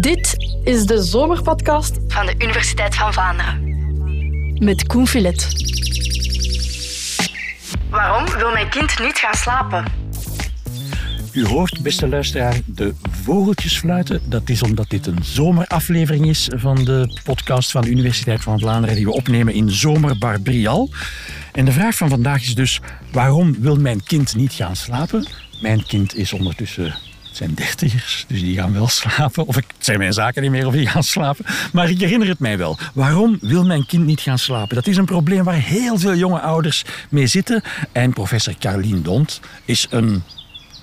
Dit is de zomerpodcast van de Universiteit van Vlaanderen. met Koen Filet. Waarom wil mijn kind niet gaan slapen? U hoort, beste luisteraar, de vogeltjes fluiten. Dat is omdat dit een zomeraflevering is van de podcast van de Universiteit van Vlaanderen die we opnemen in Zomerbar Brial. En de vraag van vandaag is dus, waarom wil mijn kind niet gaan slapen? Mijn kind is ondertussen het zijn dertigers, dus die gaan wel slapen. Of ik, het zijn mijn zaken niet meer of die gaan slapen. Maar ik herinner het mij wel. Waarom wil mijn kind niet gaan slapen? Dat is een probleem waar heel veel jonge ouders mee zitten. En professor Carlien Dont is een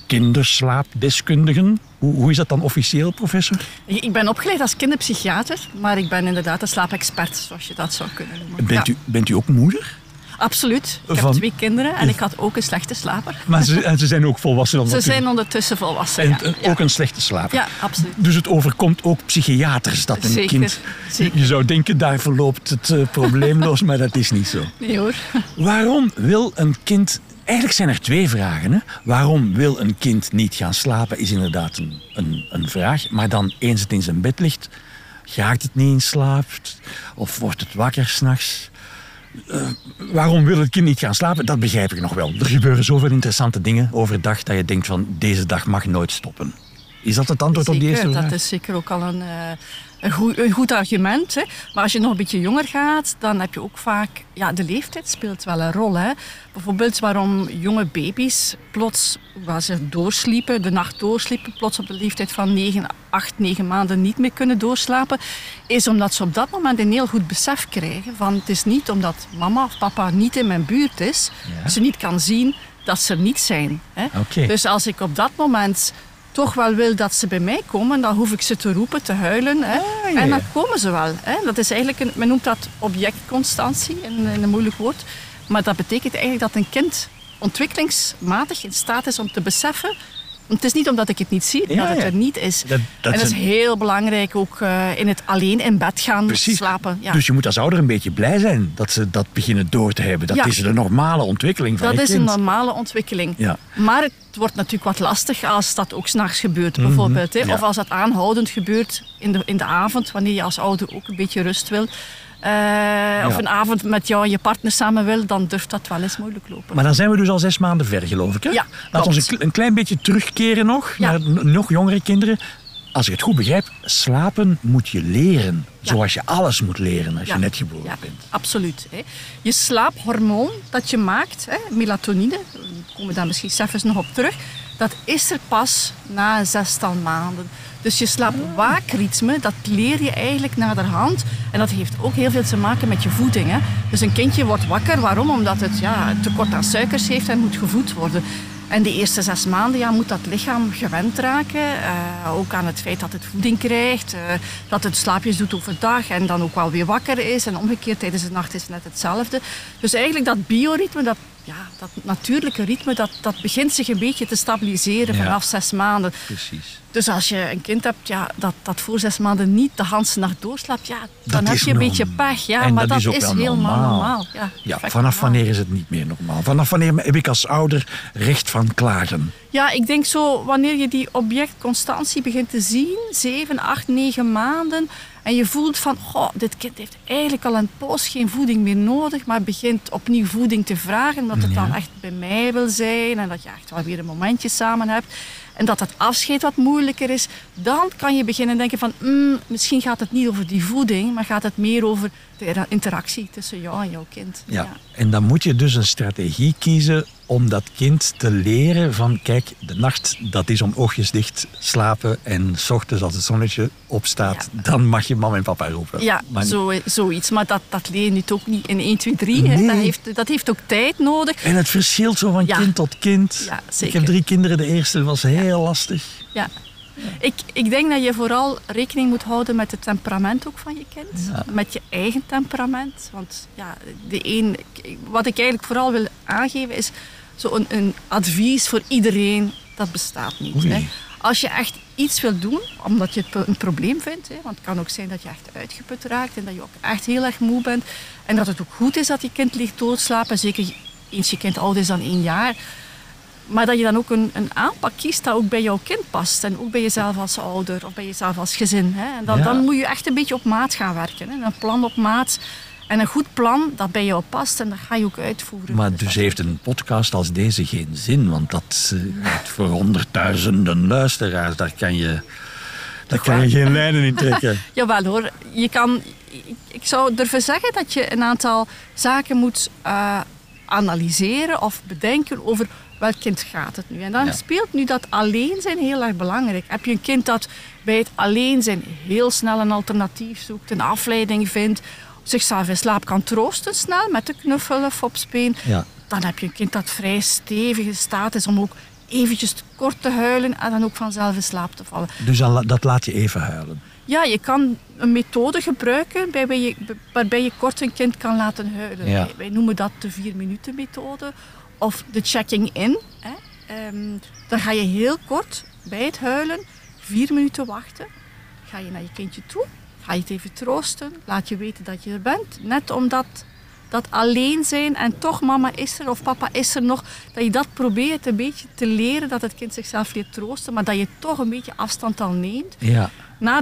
kinderslaapdeskundige. Hoe, hoe is dat dan officieel, professor? Ik ben opgeleid als kinderpsychiater, maar ik ben inderdaad een slaapexpert, zoals je dat zou kunnen noemen. Bent, Ja, u, bent u ook moeder? Absoluut. Ik Van- heb twee kinderen en ik had ook een slechte slaper. Maar ze, en ze zijn ook volwassen. dan Ze natuurlijk. zijn ondertussen volwassen. En ja. ook een slechte slaper. Ja, absoluut. Dus het overkomt ook psychiaters dat een Zeker, kind... zeker. Je zou denken, daar verloopt het eh, probleemloos, maar dat is niet zo. Nee hoor. Waarom wil een kind... Eigenlijk zijn er twee vragen. Hè? Waarom wil een kind niet gaan slapen, is inderdaad een, een, een vraag. Maar dan, eens het in zijn bed ligt, gaat het niet in slaap? Of wordt het wakker s'nachts? Uh, waarom wil het kind niet gaan slapen? Dat begrijp ik nog wel. Er gebeuren zoveel interessante dingen overdag dat je denkt van deze dag mag nooit stoppen. Is dat het antwoord op die eerste Zeker, vraag? dat is zeker ook al een, eh, een, goed, een goed argument. Hè. Maar als je nog een beetje jonger gaat, dan heb je ook vaak... Ja, de leeftijd speelt wel een rol. Hè. Bijvoorbeeld waarom jonge baby's plots, waar ze doorsliepen, de nacht doorsliepen, plots op de leeftijd van 9, 8, 9 maanden niet meer kunnen doorslapen, is omdat ze op dat moment een heel goed besef krijgen van het is niet omdat mama of papa niet in mijn buurt is, Ja. ze niet kan zien dat ze er niet zijn. Hè. Dus als ik op dat moment toch wel wil dat ze bij mij komen, dan hoef ik ze te roepen, te huilen. Hè. Ah, ja, En dan komen ze wel. Hè. Dat is eigenlijk een, men noemt dat objectconstantie, in, in een moeilijk woord. Maar dat betekent eigenlijk dat een kind ontwikkelingsmatig in staat is om te beseffen. Het is niet omdat ik het niet zie, Ja, dat het ja. er niet is. Dat- dat en dat is heel belangrijk ook eh, in het alleen in bed gaan Precies. slapen. Ja. Dus je moet als ouder een beetje blij zijn dat ze dat beginnen door te hebben. Dat is de normale ontwikkeling van Dat je is een normale ontwikkeling. Ja. Maar het wordt natuurlijk wat lastig als dat ook s'nachts gebeurt, bijvoorbeeld. Hè? Mhm. Ja. Of als dat aanhoudend gebeurt in de, in de avond, wanneer je als ouder ook een beetje rust wil. Eh, Of een avond met jou en je partner samen wil, dan durft dat wel eens moeilijk lopen. Maar dan zijn we dus al zes maanden ver, geloof ik. Hè? Ja, klopt. ons een, een klein beetje terugkeren nog naar nog jongere kinderen. Als ik het goed begrijp, slapen moet je leren. Ja. Zoals je alles moet leren als Ja. je net geboren Ja, bent. absoluut. Hè. Je slaaphormoon dat je maakt, hè, melatonine, daar komen we daar misschien zelfs nog op terug, dat is er pas na een zestal maanden. Dus je slaap-waakritme, dat leer je eigenlijk naderhand. En dat heeft ook heel veel te maken met je voeding. Hè. Dus een kindje wordt wakker, waarom? Omdat het ja, tekort aan suikers heeft en moet gevoed worden. En de eerste zes maanden ja, moet dat lichaam gewend raken. eh, ook aan het feit dat het voeding krijgt. eh, dat het slaapjes doet overdag en dan ook wel weer wakker is. En omgekeerd tijdens de nacht is het net hetzelfde. Dus eigenlijk dat bioritme, dat, ja, dat natuurlijke ritme, dat, dat begint zich een beetje te stabiliseren Ja. vanaf zes maanden. Precies. Dus als je een kind hebt ja, dat, dat voor zes maanden niet de hele nacht doorslaapt, ja, dan Dat heb je een beetje pech. Ja, En maar dat dat, is wel helemaal normaal. normaal. Ja, Ja, vanaf normaal. wanneer is het niet meer normaal? Vanaf wanneer heb ik als ouder recht van klagen? Ja, ik denk zo wanneer je die objectconstantie begint te zien, 7, 8, 9 maanden, en je voelt van, goh, dit kind heeft eigenlijk al een poos geen voeding meer nodig, maar begint opnieuw voeding te vragen, omdat het Ja. dan echt bij mij wil zijn en dat je echt wel weer een momentje samen hebt. En dat het afscheid wat moeilijker is, dan kan je beginnen denken van, "Mm, misschien gaat het niet over die voeding, maar gaat het meer over de interactie tussen jou en jouw kind. Ja. En dan moet je dus een strategie kiezen om dat kind te leren van kijk, de nacht dat is om oogjes dicht slapen en s ochtends als het zonnetje opstaat, dan mag je mama en papa roepen. Ja, Maar niet- zo, zoiets. Maar dat, dat leer je nu ook niet in 1, 2, 3. Hè. Nee. Dat, heeft, dat heeft ook tijd nodig. En het verschilt zo van Ja. kind tot kind. Ja, ik zeker. heb drie kinderen, de eerste was heel lastig. Ja. Ik, ik denk dat je vooral rekening moet houden met het temperament ook van je kind. Met je eigen temperament. Want ja, de een, wat ik eigenlijk vooral wil aangeven is zo een, advies voor iedereen. Dat bestaat niet. Hè. Als je echt iets wilt doen, omdat je het een probleem vindt, hè, want het kan ook zijn dat je echt uitgeput raakt en dat je ook echt heel erg moe bent, en dat het ook goed is dat je kind ligt doodslapen, zeker eens je kind ouder is dan één jaar, Maar dat je dan ook een, een aanpak kiest dat ook bij jouw kind past. En ook bij jezelf als ouder of bij jezelf als gezin. Hè. En dan, Ja. dan moet je echt een beetje op maat gaan werken. Hè. Een plan op maat. En een goed plan dat bij jou past en dat ga je ook uitvoeren. Maar Dus dus heeft een podcast als deze geen zin, want dat eh, gaat voor honderdduizenden luisteraars, daar kan je, daar kan je geen lijnen in trekken. Jawel hoor, je kan, ik, ik zou durven zeggen dat je een aantal zaken moet eh, analyseren of bedenken over welk kind gaat het nu. En dan Ja. speelt nu dat alleen zijn heel erg belangrijk. Heb je een kind dat bij het alleen zijn heel snel een alternatief zoekt, een afleiding vindt, zichzelf in slaap kan troosten snel met de knuffel of opspeen, Ja. dan heb je een kind dat vrij stevig in staat is om ook eventjes kort te huilen en dan ook vanzelf in slaap te vallen. Dus dan, dat laat je even huilen. Ja, je kan een methode gebruiken waarbij je, waarbij je kort een kind kan laten huilen. Ja. Wij, wij noemen dat de vier minuten methode of de checking in. Hè. Ehm, dan ga je heel kort bij het huilen vier minuten wachten. Ga je naar je kindje toe, ga je het even troosten, laat je weten dat je er bent. Net omdat dat alleen zijn en toch mama is er of papa is er nog, dat je dat probeert een beetje te leren, dat het kind zichzelf leert troosten, maar dat je toch een beetje afstand al neemt Ja. na,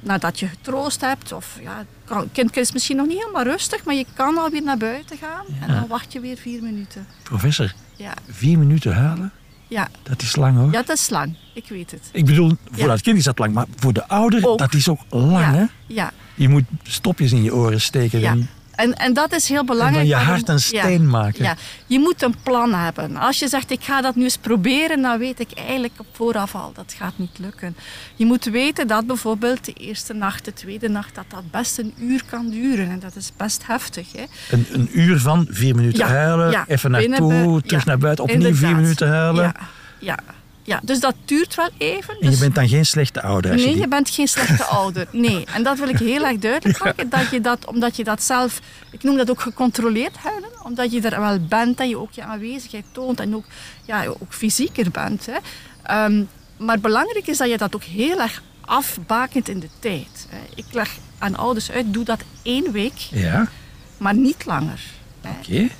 nadat je getroost hebt, of ja, kan- kind is misschien nog niet helemaal rustig, maar je kan alweer naar buiten gaan en dan wacht je weer vier minuten. Professor, Ja, vier minuten huilen, ja, dat is lang hoor. ja dat is lang, ik weet het. Ik bedoel, voor Ja. dat kind is dat lang, maar voor de ouder, Ook. dat is ook lang hè. ja, ja, Je moet stopjes in je oren steken ja. en, En, en dat is heel en belangrijk. van je hart een ja. steen maken. Ja, je moet een plan hebben. Als je zegt, ik ga dat nu eens proberen, dan weet ik eigenlijk op vooraf al, dat gaat niet lukken. Je moet weten dat bijvoorbeeld de eerste nacht, de tweede nacht, dat dat best een uur kan duren. En dat is best heftig. Hè? Een, een uur van vier minuten Ja, huilen, ja, even naartoe, terug naar buiten, opnieuw inderdaad. vier minuten huilen. Ja, ja, dus dat duurt wel even. En je Dus- bent dan geen slechte ouder. Als Nee, je die... je bent geen slechte ouder. Nee, en dat wil ik heel erg duidelijk maken. Dat je dat, omdat je dat zelf, ik noem dat ook gecontroleerd huilen, omdat je er wel bent en je ook je aanwezigheid toont en ook, ja, ook fysieker bent. Hè. Ehm, maar belangrijk is dat je dat ook heel erg afbakent in de tijd. hè. Ik leg aan ouders uit, doe dat één week, Ja, maar niet langer.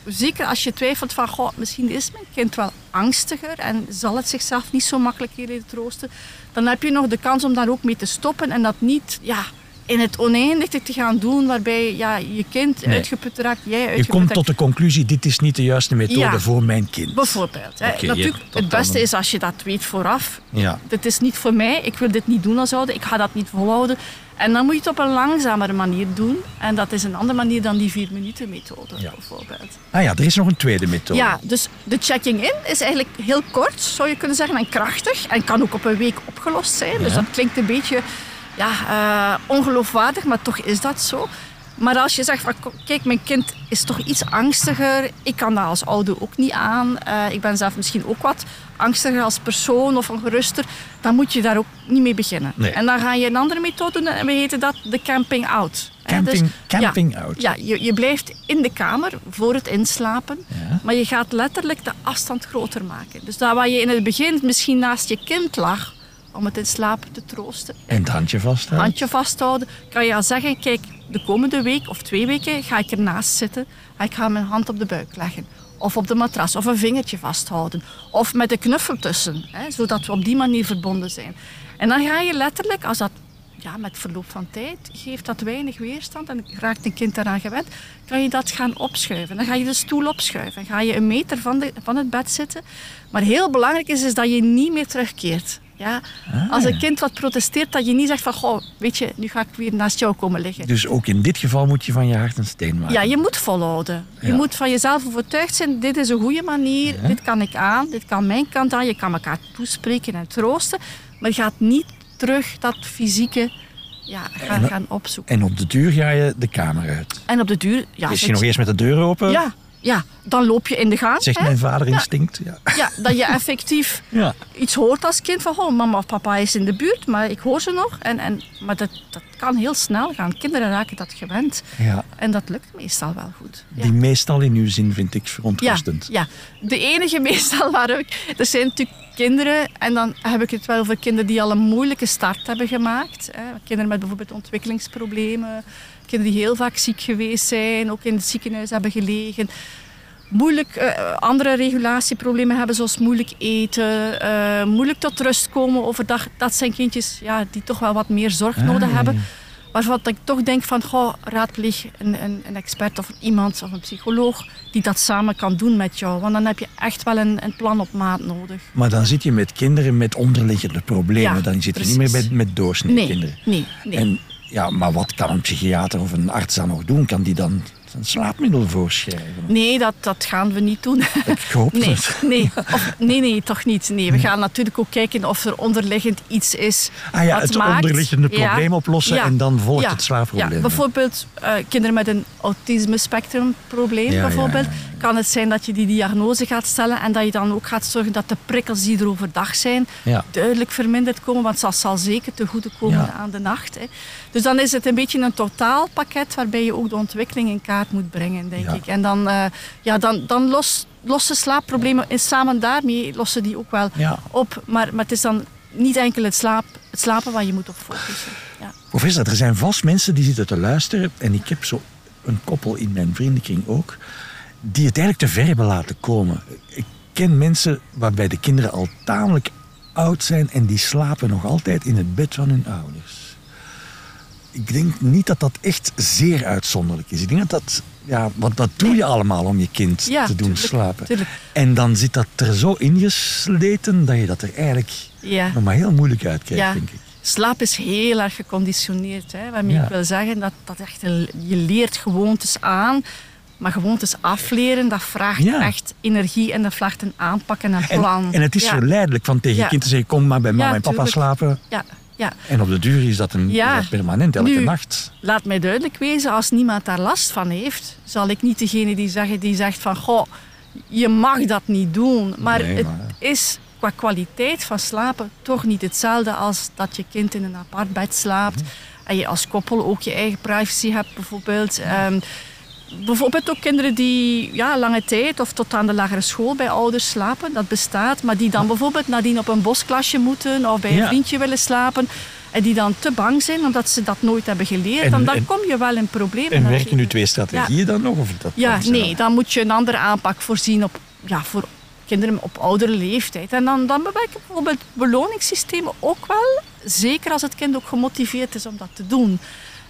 Zeker als je twijfelt van, goh, misschien is mijn kind wel angstiger en zal het zichzelf niet zo makkelijk leren troosten, dan heb je nog de kans om daar ook mee te stoppen en dat niet ja, in het oneindige te gaan doen, waarbij ja, je kind Nee. uitgeput raakt, jij Je uitgeput komt raakt. tot de conclusie, dit is niet de juiste methode Ja. voor mijn kind. Bijvoorbeeld. Hè. Natuurlijk, ja, het beste dan- is als je dat weet vooraf. Ja. Dit is niet voor mij, ik wil dit niet doen als ouder, ik ga dat niet volhouden. En dan moet je het op een langzamere manier doen. En dat is een andere manier dan die vier minuten methode Ja. bijvoorbeeld. Ah ja, er is nog een tweede methode. Ja, dus de checking in is eigenlijk heel kort, zou je kunnen zeggen, en krachtig. En kan ook op een week opgelost zijn. Dus dat klinkt een beetje ja, eh, ongeloofwaardig, maar toch is dat zo. Maar als je zegt, van, kijk, mijn kind is toch iets angstiger. Ik kan dat als ouder ook niet aan. Eh, ik ben zelf misschien ook wat angstiger als persoon of ongeruster. Dan moet je daar ook niet mee beginnen. Nee. En dan ga je een andere methode doen en we heten dat de camping out. Camping, dus- ja. camping out. Ja, je, je blijft in de kamer voor het inslapen, Ja. maar je gaat letterlijk de afstand groter maken. Dus daar waar je in het begin misschien naast je kind lag om het in slaap te troosten, En het handje vasthouden. handje vasthouden, kan je al zeggen, kijk, de komende week of twee weken ga ik ernaast zitten en ik ga mijn hand op de buik leggen. Of op de matras, of een vingertje vasthouden. Of met een knuffel tussen, hè, zodat we op die manier verbonden zijn. En dan ga je letterlijk, als dat ja, met verloop van tijd geeft dat weinig weerstand en raakt een kind daaraan gewend, kan je dat gaan opschuiven. Dan ga je de stoel opschuiven. Ga je een meter van, de, van het bed zitten. Maar heel belangrijk is, is dat je niet meer terugkeert. Ja? Als een kind wat protesteert, dat je niet zegt van, goh, weet je, nu ga ik weer naast jou komen liggen. Dus ook in dit geval moet je van je hart een steen maken. Ja, je moet volhouden. Je moet van jezelf overtuigd zijn, dit is een goede manier, Ja. dit kan ik aan, dit kan mijn kant aan. Je kan elkaar toespreken en troosten, maar je gaat niet terug dat fysieke ja, gaan, En- gaan opzoeken. En op de duur ga je de kamer uit. En op de duur... Ja, Misschien zit- nog eerst met de deur open. ja, ja, dan loop je in de gang. Zegt hè. mijn vader instinct. Ja. Ja, dat je effectief Ja. iets hoort als kind van oh, mama of papa is in de buurt, maar ik hoor ze nog. En, en, maar dat, dat kan heel snel gaan. Kinderen raken dat gewend. ja. En dat lukt meestal wel goed. Die meestal in uw zin vind ik Ja, verontrustend. ja, de enige meestal waar ik... Er zijn natuurlijk kinderen, en dan heb ik het wel over kinderen die al een moeilijke start hebben gemaakt. Hè. Kinderen met bijvoorbeeld ontwikkelingsproblemen. Kinderen die heel vaak ziek geweest zijn, ook in het ziekenhuis hebben gelegen. moeilijk eh, andere regulatieproblemen hebben, zoals moeilijk eten, eh, moeilijk tot rust komen overdag. Dat zijn kindjes ja, die toch wel wat meer zorg Ah, nodig ja, hebben. ja. Waarvan ik toch denk van, goh, raadpleeg een, een, een expert of iemand of een psycholoog die dat samen kan doen met jou. Want dan heb je echt wel een, een plan op maat nodig. Maar dan zit je met kinderen met onderliggende problemen. Ja, dan zit je niet meer met, met doorsnee Nee, kinderen. nee, nee. En ja, maar wat kan een psychiater of een arts dan nog doen? Kan die dan een slaapmiddel voorschrijven? Nee, dat, dat gaan we niet doen. Ik hoop Nee, het. nee, of, nee, nee, toch niet. Nee, we gaan natuurlijk ook kijken of er onderliggend iets is. Ah ja, het maakt- onderliggende Ja, probleem oplossen ja, en dan volgt ja, het slaapprobleem. Ja, bijvoorbeeld eh, kinderen met een autisme-spectrumprobleem. Bijvoorbeeld. Kan het zijn dat je die diagnose gaat stellen en dat je dan ook gaat zorgen dat de prikkels die er overdag zijn Ja. duidelijk verminderd komen, want dat zal zeker te goede komen Ja. aan de nacht. Hè. Dus dan is het een beetje een totaalpakket waarbij je ook de ontwikkeling in kaart moet brengen, denk Ja. ik. En dan, eh, ja, dan, dan los, lossen slaapproblemen en samen daarmee lossen die ook wel op. Maar, maar het is dan niet enkel het, slaap, het slapen waar je moet op focussen. Ja. Professor, er zijn vast mensen die zitten te luisteren. En ik heb zo een koppel in mijn vriendenkring ook. Die het eigenlijk te ver hebben laten komen. Ik ken mensen waarbij de kinderen al tamelijk oud zijn. En die slapen nog altijd in het bed van hun ouders. Ik denk niet dat dat echt zeer uitzonderlijk is. Ik denk dat dat... Ja, want dat doe je allemaal om je kind Ja, te doen tuurlijk, slapen. tuurlijk. En dan zit dat er zo ingesleten dat je dat er eigenlijk Ja. nog maar heel moeilijk uitkijkt, Ja. denk ik. Slaap is heel erg geconditioneerd. Hè, waarmee ik wil zeggen dat, dat echt je leert gewoontes aan. Maar gewoontes afleren, dat vraagt Ja. echt energie en dat vraagt een aanpak en een En, plan. en het is ja. verleidelijk van tegen je Ja. kind te zeggen: kom maar bij mama en papa tuurlijk. slapen. Ja, ja. En op de duur is dat, een, Ja. permanent, elke Nu- nacht. Laat mij duidelijk wezen, als niemand daar last van heeft, zal ik niet degene die, zeggen, die zegt van, goh, je mag dat niet doen. Maar Nee, het is qua kwaliteit van slapen toch niet hetzelfde als dat je kind in een apart bed slaapt. Mhm. En je als koppel ook je eigen privacy hebt bijvoorbeeld. Ehm, bijvoorbeeld ook kinderen die ja, lange tijd of tot aan de lagere school bij ouders slapen, dat bestaat. Maar die dan bijvoorbeeld nadien op een bosklasje moeten of bij Ja. een vriendje willen slapen. En die dan te bang zijn omdat ze dat nooit hebben geleerd. En- dan, dan en- kom je wel in problemen. En werken nu twee strategieën dan nog? Of dat Ja, nee, dan moet je een andere aanpak voorzien op, ja, voor kinderen op oudere leeftijd. En dan, dan bewerken bijvoorbeeld beloningssystemen ook wel. Zeker als het kind ook gemotiveerd is om dat te doen.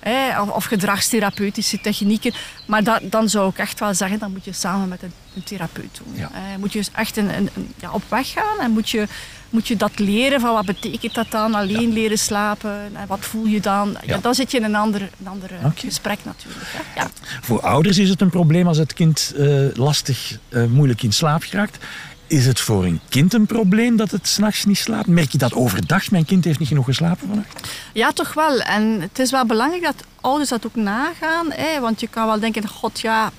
Hè, of, of gedragstherapeutische technieken. Maar da- dan zou ik echt wel zeggen, dan moet je samen met een, een therapeut doen. Ja. Eh, moet je dus echt een, een, ja, op weg gaan en moet je, moet je dat leren van wat betekent dat dan, alleen leren slapen en wat voel je dan. Ja. Dan zit je in een ander, een ander eh, gesprek natuurlijk. Hè. Voor ouders is het een probleem als het kind eh, lastig, eh, moeilijk in slaap geraakt. Is het voor een kind een probleem dat het s'nachts niet slaapt? Merk je dat overdag? Mijn kind heeft niet genoeg geslapen vannacht. Ja, toch wel. En het is wel belangrijk dat ouders dat ook nagaan. Hè? Want je kan wel denken, god ja,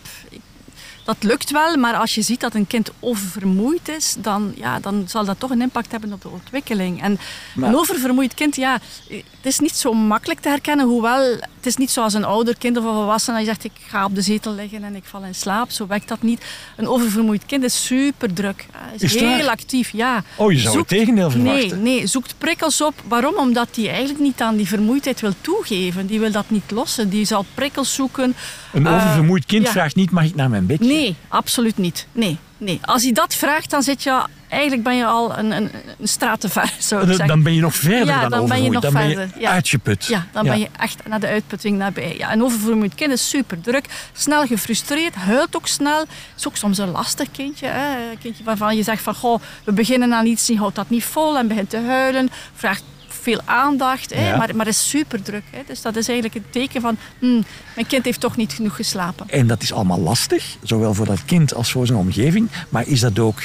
dat lukt wel. Maar als je ziet dat een kind oververmoeid is, dan, ja, dan zal dat toch een impact hebben op de ontwikkeling. En Maar- een oververmoeid kind, ja, het is niet zo makkelijk te herkennen. Hoewel, het is niet zoals een ouder kind of een volwassene. Dat je zegt, ik ga op de zetel liggen en ik val in slaap. Zo werkt dat niet. Een oververmoeid kind is super druk. Is, heel actief, ja. Oh, je zou het tegendeel verwachten. Nee, nee, zoekt prikkels op. Waarom? Omdat hij eigenlijk niet aan die vermoeidheid wil toegeven. Die wil dat niet lossen. Die zal prikkels zoeken. Een Eh, oververmoeid kind ja. vraagt niet, mag ik naar mijn bedje? Nee, absoluut niet. Nee, nee. Als hij dat vraagt, dan zit je... Eigenlijk ben je al een, een, een zou ik Dan- zeggen. Dan ben je nog verder Ja, dan, dan ben je nog dan ben je ja. uitgeput. Ja, dan ben je echt naar de uitputting nabij. Ja, een oververmoeid kind is super druk, snel gefrustreerd, huilt ook snel. Is ook soms een lastig kindje. Hè? Een kindje waarvan je zegt van, goh, we beginnen aan iets, die houdt dat niet vol en begint te huilen. Vraagt veel aandacht, hè? Ja. Maar, maar is super druk. Hè? Dus dat is eigenlijk een teken van, hmm, mijn kind heeft toch niet genoeg geslapen. En dat is allemaal lastig, zowel voor dat kind als voor zijn omgeving. Maar is dat ook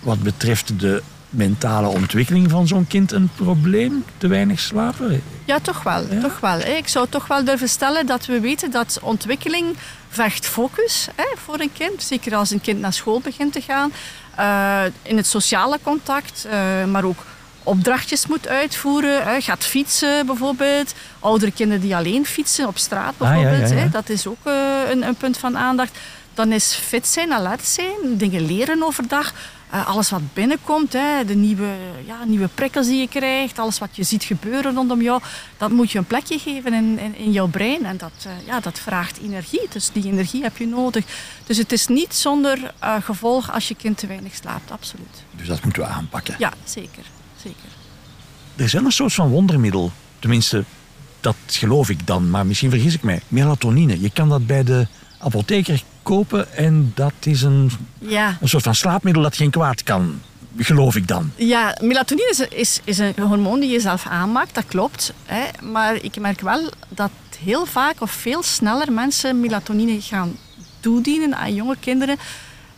wat betreft de mentale ontwikkeling van zo'n kind een probleem? Te weinig slapen? Ja, toch wel. Ja? Toch wel hè. Ik zou toch wel durven stellen dat we weten dat ontwikkeling vergt focus hè, voor een kind. Zeker als een kind naar school begint te gaan. Eh, in het sociale contact, eh, maar ook opdrachtjes moet uitvoeren. Hè. Gaat fietsen bijvoorbeeld. Oudere kinderen die alleen fietsen op straat Ah, ja, bijvoorbeeld. ja, ja. Hè. Dat is ook eh, een, een punt van aandacht. Dan is fit zijn, alert zijn, dingen leren overdag. Eh, alles wat binnenkomt, hè, de nieuwe, ja, nieuwe prikkels die je krijgt, alles wat je ziet gebeuren rondom jou, dat moet je een plekje geven in, in, in jouw brein. En dat, eh, ja, dat vraagt energie. Dus die energie heb je nodig. Dus het is niet zonder eh, gevolg als je kind te weinig slaapt, absoluut. Dus dat moeten we aanpakken. Ja, zeker. Zeker. Er is wel een soort van wondermiddel. Tenminste, dat geloof ik dan. Maar misschien vergis ik mij. Melatonine. Je kan dat bij de apotheker kopen en dat is een, Ja. een soort van slaapmiddel dat geen kwaad kan. Geloof ik dan. Ja, melatonine is, is, is een hormoon die je zelf aanmaakt, dat klopt. Hè. Maar ik merk wel dat heel vaak of veel sneller mensen melatonine gaan toedienen aan jonge kinderen.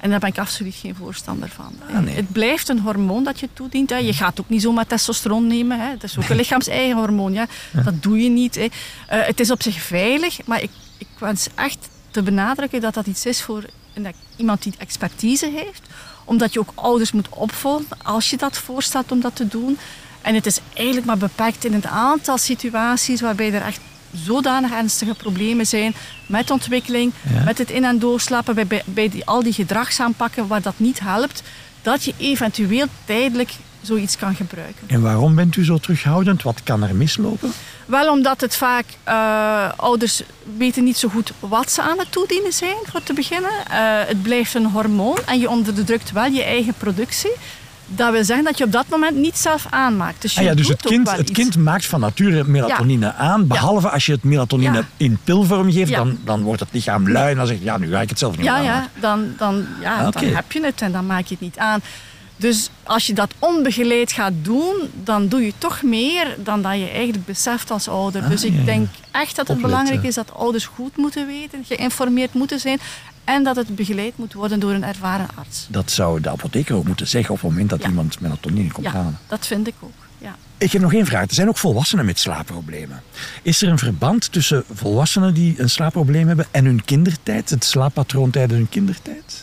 En daar ben ik absoluut geen voorstander van. Ah, nee. Het blijft een hormoon dat je toedient. Hè. Je gaat ook niet zomaar testosteron nemen. Hè. Dat is ook een lichaams-eigen hormoon. Ja. Dat doe je niet. Hè. Eh, het is op zich veilig, maar ik, ik wens echt te benadrukken dat dat iets is voor een, iemand die expertise heeft. Omdat je ook ouders moet opvolgen als je dat voorstelt om dat te doen. En het is eigenlijk maar beperkt in het aantal situaties waarbij er echt zodanig ernstige problemen zijn met ontwikkeling, Ja. met het in- en doorslapen, bij, bij, bij die, al die gedragsaanpakken waar dat niet helpt, dat je eventueel tijdelijk zoiets kan gebruiken. En waarom bent u zo terughoudend? Wat kan er mislopen? Wel omdat het vaak eh, ouders weten niet zo goed wat ze aan het toedienen zijn, voor te beginnen. Eh, het blijft een hormoon en je onderdrukt wel je eigen productie. Dat wil zeggen dat je op dat moment niet zelf aanmaakt. Dus, je Ah ja, dus het kind, het kind maakt van nature melatonine aan. Behalve als je het melatonine in pilvorm geeft, dan, dan wordt het lichaam lui. En dan zegt ja, nu ga ik het zelf niet Ja, ja, dan, dan, ja Ah, dan heb je het en dan maak je het niet aan. Dus als je dat onbegeleid gaat doen, dan doe je toch meer dan dat je eigenlijk beseft als ouder. Ah, dus ik ja, ja. denk echt dat het Opletten. belangrijk is dat ouders goed moeten weten, geïnformeerd moeten zijn en dat het begeleid moet worden door een ervaren arts. Dat zou de apotheker ook moeten zeggen op het moment dat Ja. iemand melatonine komt Ja, halen. dat vind ik ook. Ja. Ik heb nog één vraag. Er zijn ook volwassenen met slaapproblemen. Is er een verband tussen volwassenen die een slaapprobleem hebben en hun kindertijd? Het slaappatroon tijdens hun kindertijd?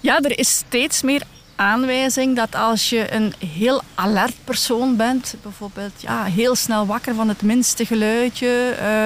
Ja, er is steeds meer aanwijzing dat als je een heel alert persoon bent, bijvoorbeeld ja, heel snel wakker van het minste geluidje, eh,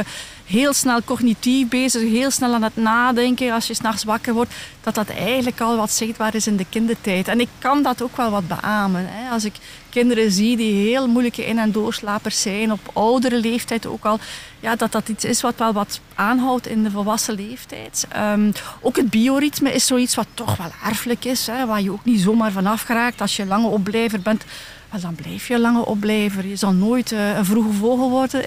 heel snel cognitief bezig, heel snel aan het nadenken als je s'nachts wakker wordt, dat dat eigenlijk al wat zichtbaar is in de kindertijd. En ik kan dat ook wel wat beamen. Hè. Als ik kinderen zie die heel moeilijke in- en doorslapers zijn, op oudere leeftijd ook al, ja, dat dat iets is wat wel wat aanhoudt in de volwassen leeftijd. Ehm, ook het bioritme is zoiets wat toch wel erfelijk is, hè, waar je ook niet zomaar vanaf geraakt. Als je lange opblijver bent, dan blijf je lange opblijver. Je zal nooit eh, een vroege vogel worden.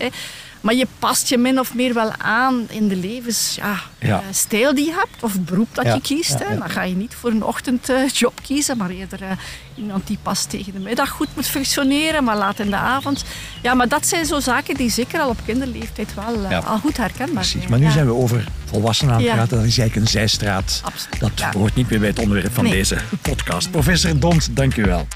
Maar je past je min of meer wel aan in de levensstijl ja, Ja. eh, die je hebt, of beroep dat Ja, je kiest. hè. Dan ga je niet voor een ochtendjob kiezen, maar eerder eh, iemand die pas tegen de middag goed moet functioneren, maar laat in de avond. Ja, maar dat zijn zo zaken die zeker al op kinderleeftijd wel eh, al goed herkenbaar Precies. zijn. Maar nu zijn we over volwassenen aan het praten. Dat is eigenlijk een zijstraat. Absoluut, Dat hoort niet meer bij het onderwerp van Nee. deze podcast. Professor Dont, dank u wel.